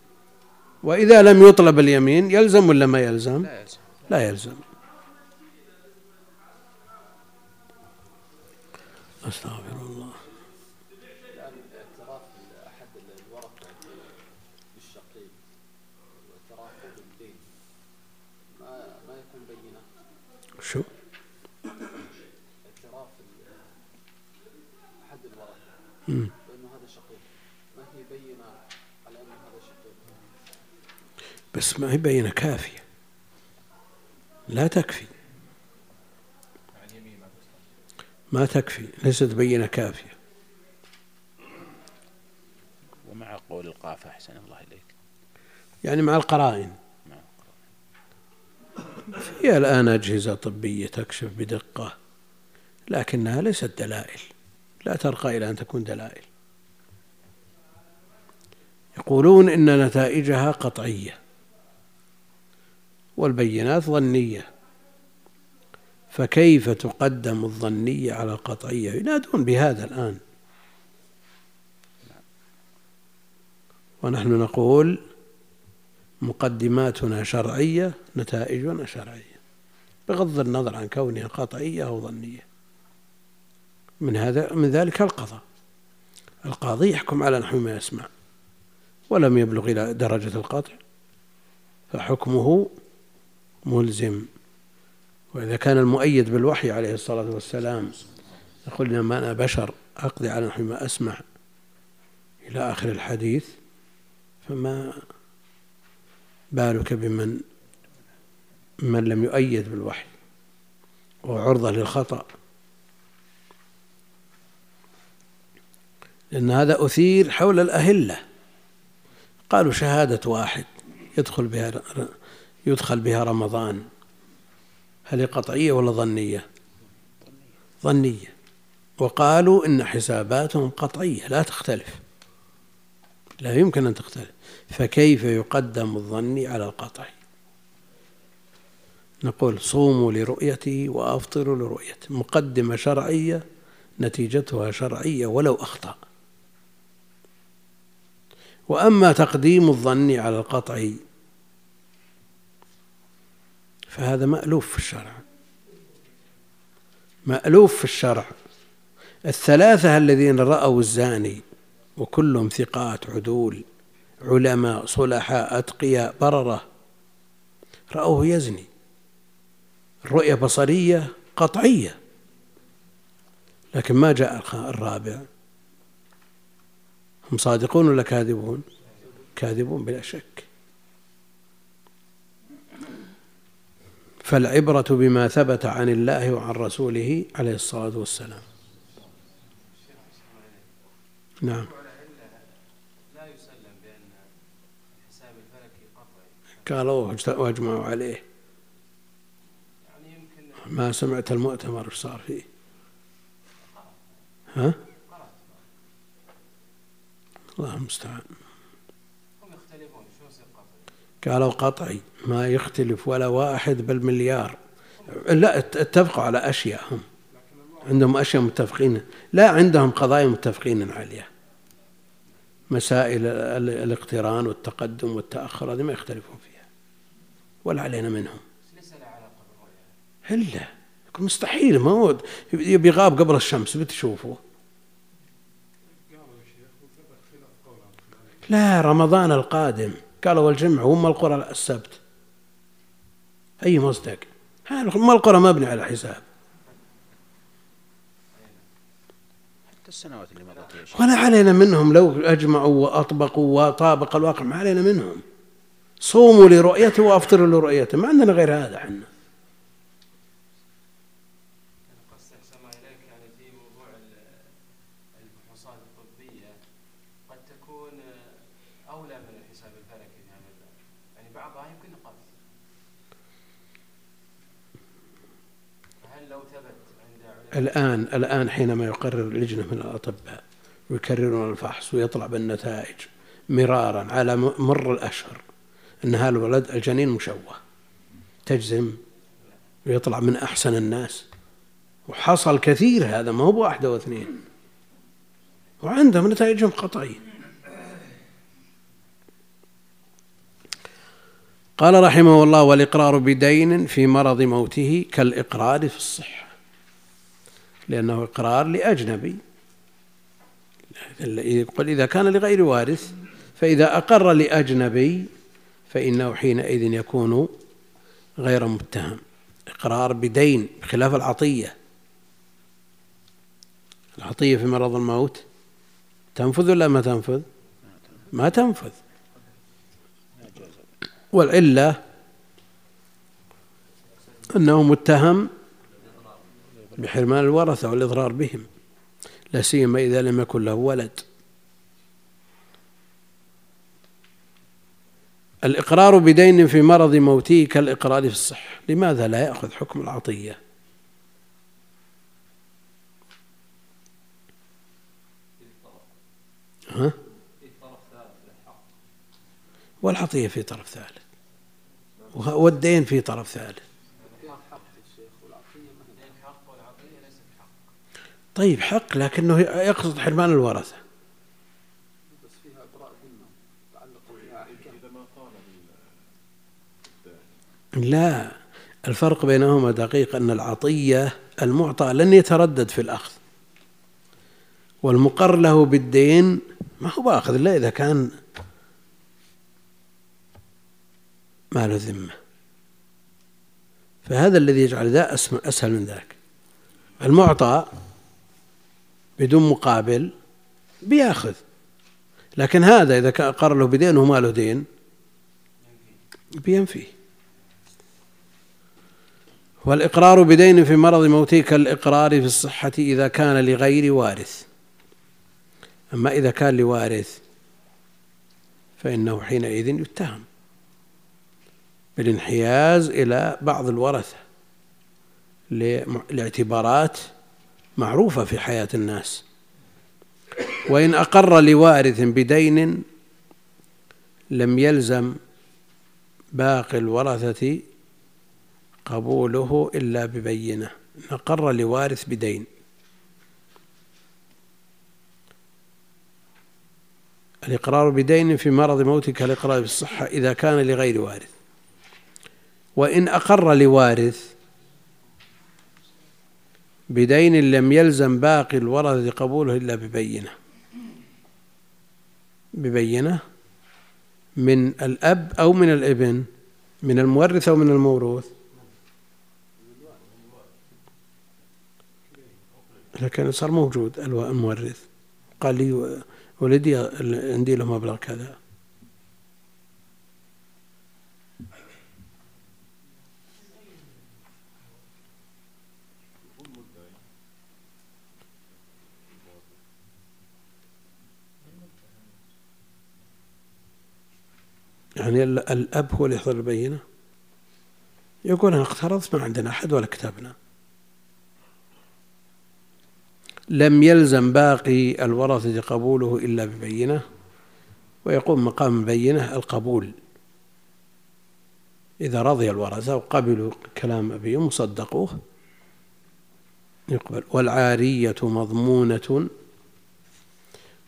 وإذا لم يطلب اليمين يلزم ولا ما يلزم؟ لا يلزم. لا يلزم. أستغفر الله الآن اعتراف أحد الورثة بالشقيق واعترافه بالدين ما ما يكون بينة شو؟ اعتراف ال- أحد الورثة مم. بأنه هذا شقيق. ما هي بينة على أنه هذا شقيق. بس ما هي بينة كافية. لا تكفي. ما تكفي. ليست بينة كافية. ومع قول القافة أحسن الله إليك. يعني مع القرائن. هي الآن أجهزة طبية تكشف بدقة لكنها ليست دلائل لا ترقى إلى أن تكون دلائل. يقولون إن نتائجها قطعية والبينات ظنية فكيف تقدم الظنية على القطعية ينادون بهذا الآن. ونحن نقول مقدماتنا شرعية نتائجنا شرعية. بغض النظر عن كونها قطعية أو ظنية. من هذا من ذلك القضاء. القاضي يحكم على نحو ما يسمع ولم يبلغ إلى درجة القطع. فحكمه ملزم. وإذا كان المؤيد بالوحي عليه الصلاة والسلام يقول إنما أنا بشر أقضي على نحو ما أسمع إلى آخر الحديث فما بالك بمن من لم يؤيد بالوحي وعرضة للخطأ. لأن هذا أثير حول الأهلة. قالوا شهادة واحد يدخل بها يدخل بها رمضان. هل هي قطعية ولا ظنية؟ ظنية. وقالوا إن حساباتهم قطعية لا تختلف. لا يمكن أن تختلف فكيف يقدم الظني على القطعي نقول صوموا لرؤيته وأفطروا لرؤيته. مقدمة شرعية نتيجتها شرعية ولو أخطأ. وأما تقديم الظن على القطعي فهذا مألوف في الشرع. مألوف في الشرع. الثلاثة الذين رأوا الزاني وكلهم ثقات عدول علماء صلحاء أتقياء بررة. رأوه يزني. الرؤية بصرية قطعية. لكن ما جاء الرابع. هم صادقون ولا كاذبون؟ كاذبون بلا شك. فالعبرة بما ثبت عن الله وعن رسوله عليه الصلاة والسلام. نعم لا يسلم بأن الحساب الفلكي قطعي قالوا واجمعوا عليه. ما سمعت المؤتمر صار فيه. ها؟ الله المستعان. قالوا قطعي ما يختلف ولا واحد بالمليار. لا اتفقوا على اشياء هم عندهم أشياء متفقين. لا عندهم قضايا متفقين عليها. مسائل ال- الاقتران والتقدم والتأخر هذه ما يختلفون. ولا علينا منهم. يكون مستحيل. ما هو يبي يغاب قبل الشمس بتشوفه لا رمضان القادم. قالوا والجمعة وأم القرى السبت. أي مصدق أم القرى مبني على حساب. حتى السنوات اللي مضت ولا علينا منهم لو أجمعوا وأطبقوا وطابق الواقع ما علينا منهم. صوموا لرؤيته وأفطروا لرؤيته ما عندنا غير هذا علماء الآن الآن حينما يقرر لجنة من الأطباء ويكررون الفحص ويطلع بالنتائج مرارا على مر الأشهر أن هذا الولد الجنين مشوه تجزم ويطلع من أحسن الناس. وحصل كثير هذا ما هو بواحدة واثنين وعندهم نتائجهم قطعية قال رحمه الله والإقرار بدين في مرض موته كالإقرار في الصحة. لأنه إقرار لأجنبي. يقول إذا كان لغير وارث فإذا أقر لأجنبي فإنه حينئذ يكون غير متهم. إقرار بدين بخلاف العطية. العطية في مرض الموت تنفذ ولا ما تنفذ؟ ما تنفذ. والعلة أنه متهم بحرمان الورثة والإضرار بهم لا سيما إذا لم يكن له ولد. الإقرار بدين في مرض موته كالإقرار في الصحة. لماذا لا يأخذ حكم العطية؟ ها؟ والعطية في طرف ثالث. والدين في طرف ثالث. طيب حق لكنه يقصد حرمان الورثة بس فيها إبراء ذمة تعلق بها لا الفرق بينهما دقيق أن العطية المعطى لن يتردد في الأخذ والمقر له بالدين ما هو بأخذ إلا إذا كان ما له ذمة. فهذا الذي يجعل ذا أسهل من ذاك. المعطى بدون مقابل بيأخذ لكن هذا إذا كان أقر له بدين وما له دين بينفيه والإقرار بدين في مرض موته كالإقرار في الصحة إذا كان لغير وارث. أما إذا كان لوارث فإنه حينئذ يتهم بالانحياز إلى بعض الورثة لاعتبارات معروفة في حياة الناس. وإن أقر لوارث بدين لم يلزم باقي الورثة قبوله إلا ببينة. نقر لوارث بدين. الإقرار بدين في مرض موتك الإقرار بالصحة إذا كان لغير وارث. وإن أقر لوارث بدين لم يلزم باقي الورث قبوله إلا ببينة. ببينة من الأب أو من الابن من المورث أو من الموروث. لكن صار موجود المورث. قال لي ولدي عندي له مبلغ كذا. يعني الأب هو اللي يحضر البينة. يقول أنا اقترضت ما عندنا أحد ولا كتبنا. لم يلزم باقي الورثة قبوله إلا ببينة ويقوم مقام بينة القبول. إذا رضي الورثة وقبلوا كلام أبيهم وصدقوه يقبل. والعارية مضمونة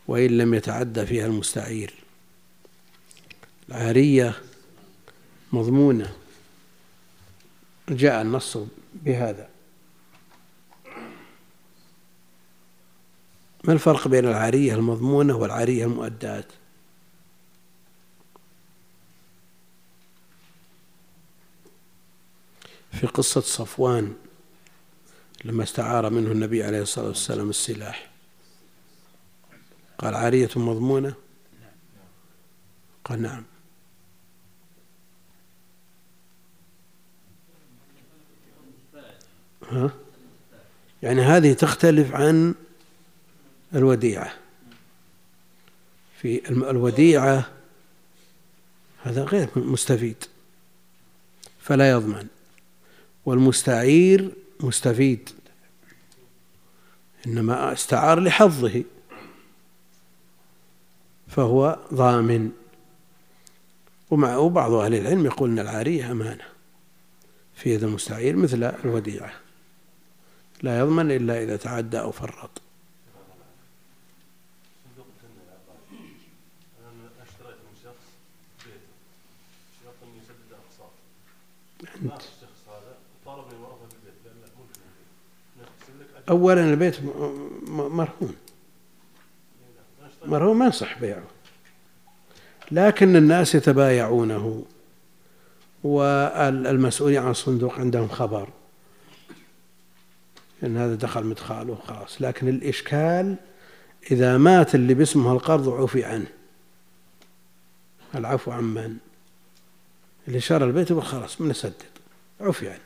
وإن لم يتعدى فيها المستعير. العارية مضمونة. جاء النص بهذا. ما الفرق بين العارية المضمونة والعارية المؤدات في قصة صفوان لما استعار منه النبي عليه الصلاة والسلام السلاح. قال عارية مضمونة؟ قال نعم. ها؟ يعني هذه تختلف عن الوديعة. في الوديعة هذا غير مستفيد فلا يضمن. والمستعير مستفيد إنما استعار لحظه فهو ضامن. ومع وبعض أهل العلم يقول أن العارية أمانة في يد المستعير مثل الوديعة. لا يضمن إلا إذا تعدى أو فرط. أولا البيت مرهون. مرهون ما يصح بيعه. لكن الناس يتبايعونه والمسؤولين عن الصندوق عندهم خبر إن هذا دخل مدخاله خلاص لكن الإشكال إذا مات اللي باسمه القرض عفي عنه. العفو عن من اللي شرى البيت يقول خلاص بنسدد عفي عنه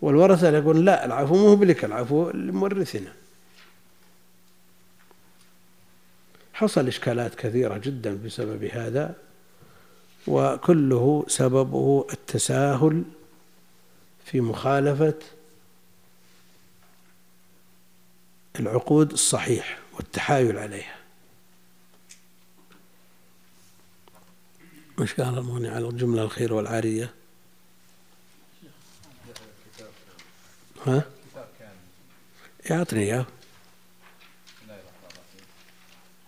والورثة يقول لا العفو مو بلك العفو لمورثنا حصل إشكالات كثيرة جدا بسبب هذا وكله سببه التساهل في مخالفة العقود الصحيح والتحايل عليها. مش قال المغني على الجملة الخير والعارية. ها؟ يعطني إياه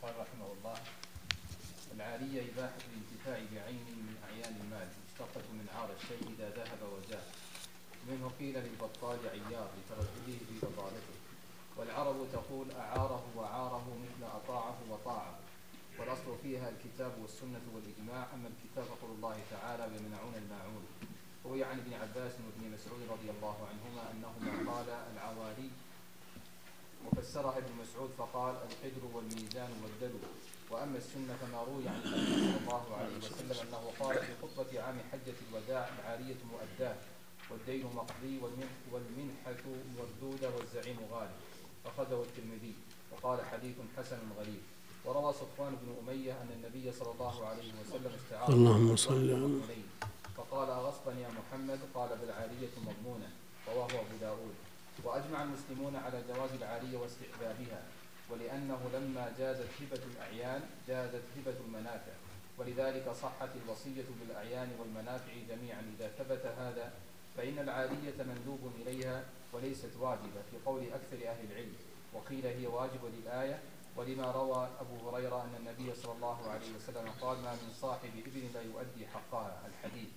قال رحمه الله العارية إباحة الانتفاع بعينه من أعيان المال مشتقة من عار الشيء إذا ذهب وجاء منه قيل للبطال عيار لتردده في بطالته والعرب تقول أعاره وعاره مثل أطاعه وطاعه والأصل فيها الكتاب والسنة والإجماع أما الكتاب فقول الله تعالى ويمنعون الماعون روي عن ابن عباس وابن مسعود رضي الله عنهما أنهما قال العواري وفسرها ابن مسعود فقال القدر والميزان والدلو وأما السنة فما روي عن النبي صلى الله عليه وسلم أنه قال في خطبة عام حجة الوداع العارية مؤداة والدين مقضي والمنح- والمنحة مردودة والزعيم غالي. أخرجه الترمذي وقال حديث حسن غريب وروى صفوان بن أمية أن النبي صلى الله عليه وسلم استعار اللهم صل على عليه فقال أغصبا يا محمد؟ قال بالعارية مضمونة رواه أبو داود. وأجمع المسلمون على جواز العارية واستحبابها ولأنه لما جازت هبة الأعيان جازت هبة المنافع. ولذلك صحت الوصية بالأعيان والمنافع جميعا. إذا ثبت هذا فإن العارية مندوب إليها وليست واجبة في قول أكثر أهل العلم. وقيل هي واجبة للآية. ولما روى أبو هريرة أن النبي صلى الله عليه وسلم قال ما من صاحب إبل لا يؤدي حقها الحديث.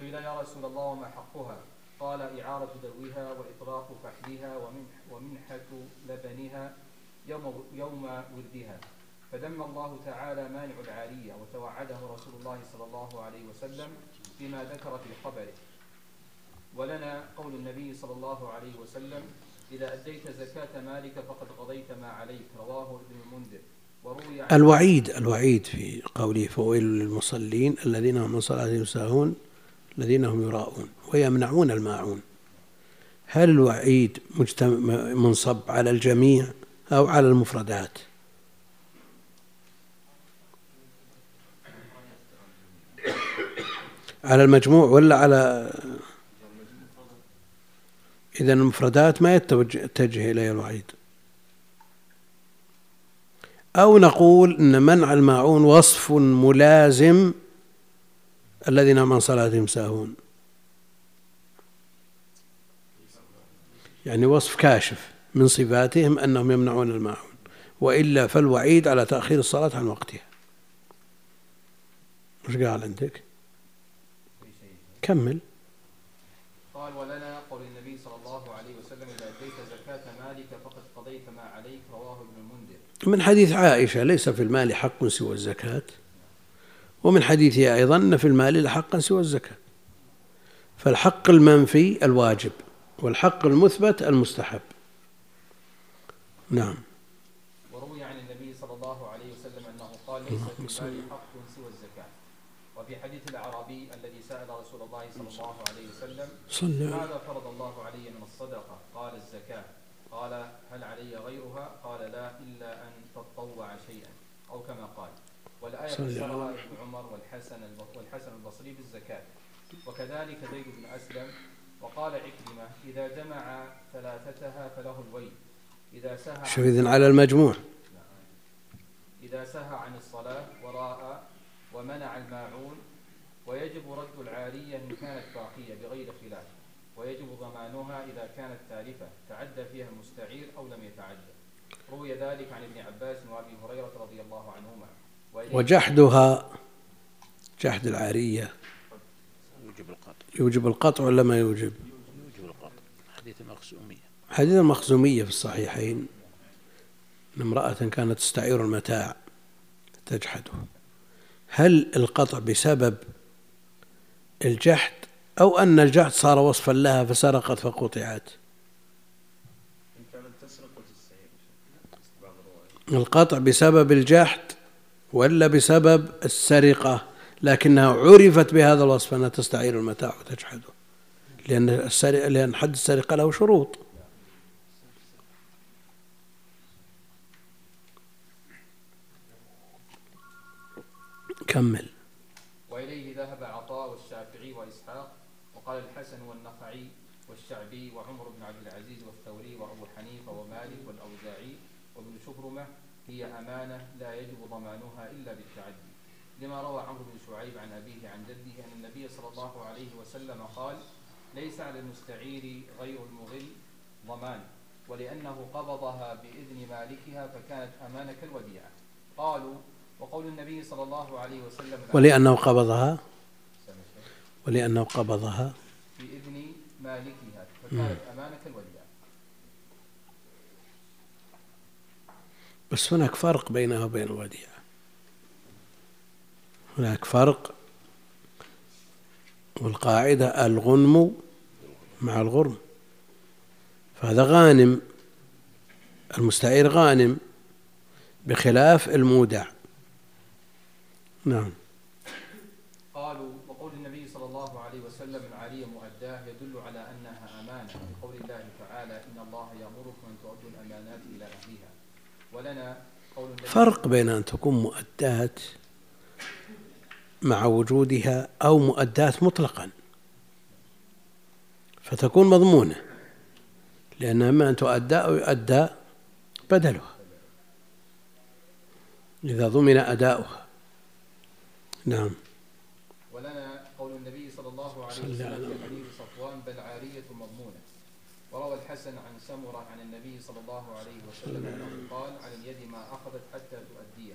قيل يا رسول الله وما حقها؟ قال إعارة دلوها وإطراق فحلها ومنح- ومنحة لبنها يوم يوم ولدها فذم الله تعالى مانع العارية وتوعده رسول الله صلى الله عليه وسلم فيما ذكر في خبره. ولنا قول النبي صلى الله عليه وسلم إذا أديت زكاة مالك فقد قضيت ما عليك. رواه ابن المنذر. الوعيد الوعيد في قوله فويل للمصلين الذين هم من صلاتهم ساهون الذين هم يراءون ويمنعون الماعون. هل الوعيد منصب على الجميع أو على المفردات؟ على المجموع ولا على إذا المفردات ما يتجه إليها الوعيد. أو نقول أن منع الماعون وصف ملازم الذين هم عن صلاتهم ساهون. يعني وصف كاشف من صفاتهم أنهم يمنعون الماعون وإلا فالوعيد على تأخير الصلاة عن وقتها. مش قال عندك؟ كمل. قال ولنا قول النبي صلى الله عليه وسلم إذا أديت زكاة مالك فقد قضيت ما عليك. رواه ابن المنذر. من حديث عائشة ليس في المال حق سوى الزكاة. ومن حديثها أيضا أن في المال لحقا سوى الزكاة. فالحق المنفي الواجب والحق المثبت المستحب. نعم. وروي عن النبي صلى الله عليه وسلم أنه قال ليس في المال حق سوى الزكاة. وفي حديث الأعرابي الذي سأل رسول الله صلى الله عليه وسلم صلى. ماذا فرض الله علي من الصدقة؟ قال الزكاة. قال هل علي غيرها قال لا إلا أن تطوع شيئا أو كما قال والآية صلى الله ابن عمر والحسن والحسن البصري بالزكاة. وكذلك زيد بن أسلم وقال عكرمة إذا جمع ثلاثتها فله الويل إذا سهى شوف إذن على المجموع. إذا سهى عن الصلاة وراء ومنع الماعون ويجب رد العارية إن كانت باقية بغير خلاف ويجب ضمانها إذا كانت تالفة تعدى فيها المستعير أو لم يتعدى. روي ذلك عن ابن عباس وأبي هريرة رضي الله عنهما. وجحدها جحد العارية. يوجب القطع. يوجب القطع ولا ما يوجب؟ يوجب القطع. حديث المخزومية حديث المخزومية في الصحيحين. أن امرأة كانت تستعير المتاع تجحده. هل القطع بسبب الجحد أو أن الجحد صار وصفا لها فسرقت فقطعت؟ إن كانت تسرق وتستعير. بعض الروايات القطع بسبب الجحد ولا بسبب السرقة لكنها عرفت بهذا الوصف أنها تستعير المتاع وتجحده لأن السرقة لأن حد السرقة له شروط. كمل. وإليه ذهب عطاء والشافعي وإسحاق وقال الحسن والنخعي والشعبي وعمر بن عبد العزيز والثوري وأبو حنيفة ومالك والأوزاعي وابن شبرمة هي أمانة لا يجب ضمانها إلا بالتعدي. لما روى عمرو بن شعيب عن أبيه عن جده أن النبي صلى الله عليه وسلم قال ليس على المستعير غير المغل ضمان ولأنه قبضها بإذن مالكها فكانت أمانة كالوديعة قالوا وقول النبي صلى الله عليه وسلم ولأنه قبضها. ولأنه قبضها؟ بإذن مالكها فكانت أمانة كالوديعة بس هناك فرق بينها وبين الوديعة. هناك فرق والقاعدة الغنم مع الغرم. فهذا غانم المستعير غانم بخلاف المودع. نعم قالوا وقول النبي صلى الله عليه وسلم العارية مؤداه يدل على أنها أمانة لقول الله تعالى إن الله يأمركم أن تؤدوا الأمانات إلى أهلها ولنا قول النبي فرق بين أن تكون مؤداة مع وجودها أو مؤداة مطلقا. فتكون مضمونة لأن إما أن تؤدى أو يؤدى بدلها. إذا ضمن أداؤها. نعم. ولنا قول النبي صلى الله عليه وسلم في حديث صفوان بل عارية مضمونة. وروى الحسن عن سمرة عن النبي صلى الله عليه وسلم أنه قال على اليد ما أخذت حتى تؤديه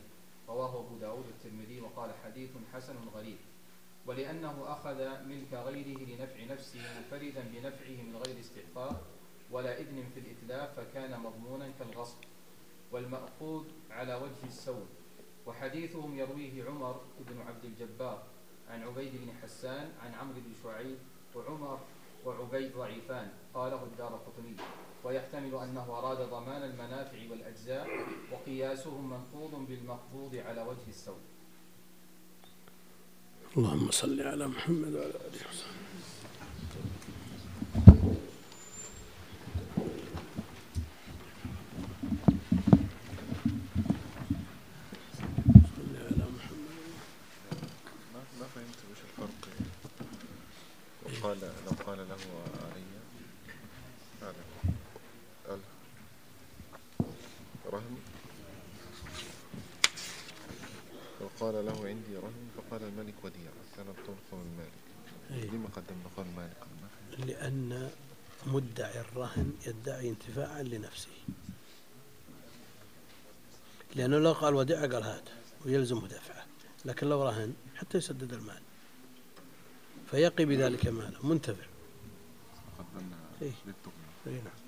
رواه أبو داود الترمذي وقال حديث حسن غريب ولأنه أخذ ملك غيره لنفع نفسه منفردا بنفعه من غير استعطاء ولا إذن في الإتلاف فكان مضمونا كالغصب والمأخوذ على وجه السوء. وحديثهم يرويه عمر بن عبد الجبار عن عبيد بن حسان عن عمرو بن شعيب وعمر وعبيد ضعيفان قاله الدار قطني. ويحتمل أنه أراد ضمان المنافع والأجزاء وقياسهم منقوض بالمقبوض على وجه السوء. اللهم صل على محمد وعلى آله وصحبه قال لو قال له رهن لو قال له عندي رهن فقال الملك وديعة كانت تنقل المالك إيه. لما قدمنا قال المالك ما فهمت. لأن مدعي الرهن يدعي انتفاعا لنفسه. لأنه لو قال وديعة قال هات ويلزمه دفعه. لكن لو رهن حتى يسدد المال. فيقي بذلك ماله منتفع. قدمنا إيه. أي نعم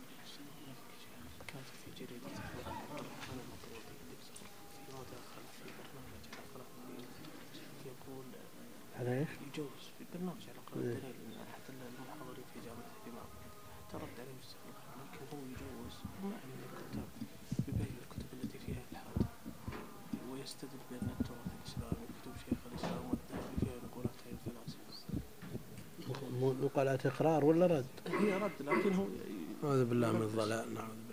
كانت في جريدة الأخبار المطروطي فيما دخل في برنامج على قناة الدين يقول على إيش؟ يجوز في برنامج على قناة إيه. الدليل من أحد المحاضرين في جامعة الإمام. ترد عليه مستقبل لكن هو يجوز. وما من الكتاب يبين الكتب التي فيها إلحاد ويستدل بأن التراث الإسلامي كتب شيخ الإسلام والذهبي فيها نقولات م- مقالات إقرار ولا رد؟ هي رد لكن هو نعوذ بالله من الضلال. نعوذ الضلال